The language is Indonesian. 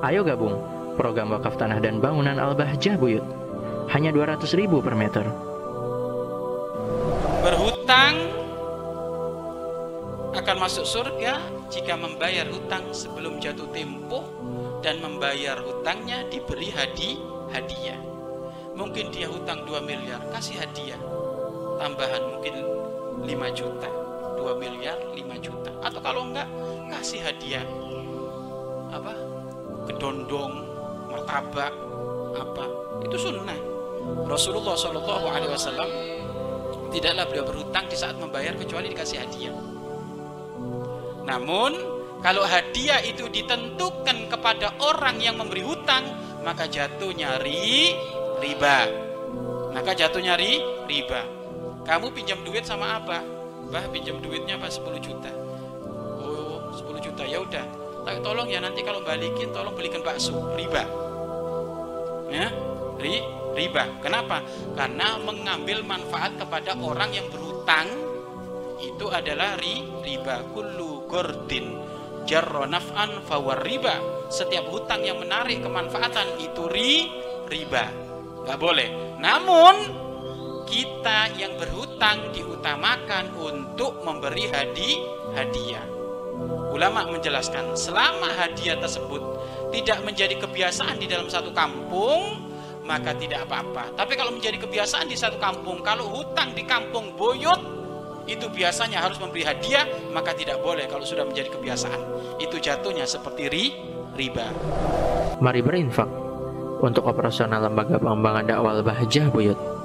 Ayo gabung program wakaf tanah dan bangunan Al-Bahjah Buyut. Hanya 200 ribu per meter. Berhutang akan masuk surga jika membayar hutang sebelum jatuh tempo dan membayar hutangnya diberi hadi hadiah. Mungkin dia hutang 2 miliar, kasih hadiah. Tambahan mungkin 5 juta, 2 miliar 5 juta. Atau kalau enggak, kasih hadiah. Apa? Kedondong, martabak, apa? Itu sunnah. Rasulullah Shallallahu Alaihi Wasallam tidaklah beliau berhutang di saat membayar kecuali dikasih hadiah. Namun kalau hadiah itu ditentukan kepada orang yang memberi hutang, maka jatuhnya ri, riba. Maka jatuhnya ri, riba. Kamu pinjam duit sama apa? Bah, pinjam duitnya apa 10 juta. Oh, 10 juta ya udah. Tapi tolong ya nanti kalau balikin tolong belikan bakso, riba. Ya, ri, riba. Kenapa? Karena mengambil manfaat kepada orang yang berhutang itu adalah ri, riba kullu gordin jarro naf'an fawar riba setiap hutang yang menarik kemanfaatan itu ri, riba nggak boleh namun kita yang berhutang diutamakan untuk memberi hadi hadiah ulama menjelaskan selama hadiah tersebut tidak menjadi kebiasaan di dalam satu kampung maka tidak apa-apa. Tapi kalau menjadi kebiasaan di satu kampung, kalau hutang di kampung Boyot itu biasanya harus memberi hadiah, maka tidak boleh kalau sudah menjadi kebiasaan. Itu jatuhnya seperti ri, riba. Mari berinfak untuk operasional lembaga pengembangan dakwah Bahjah Buyut.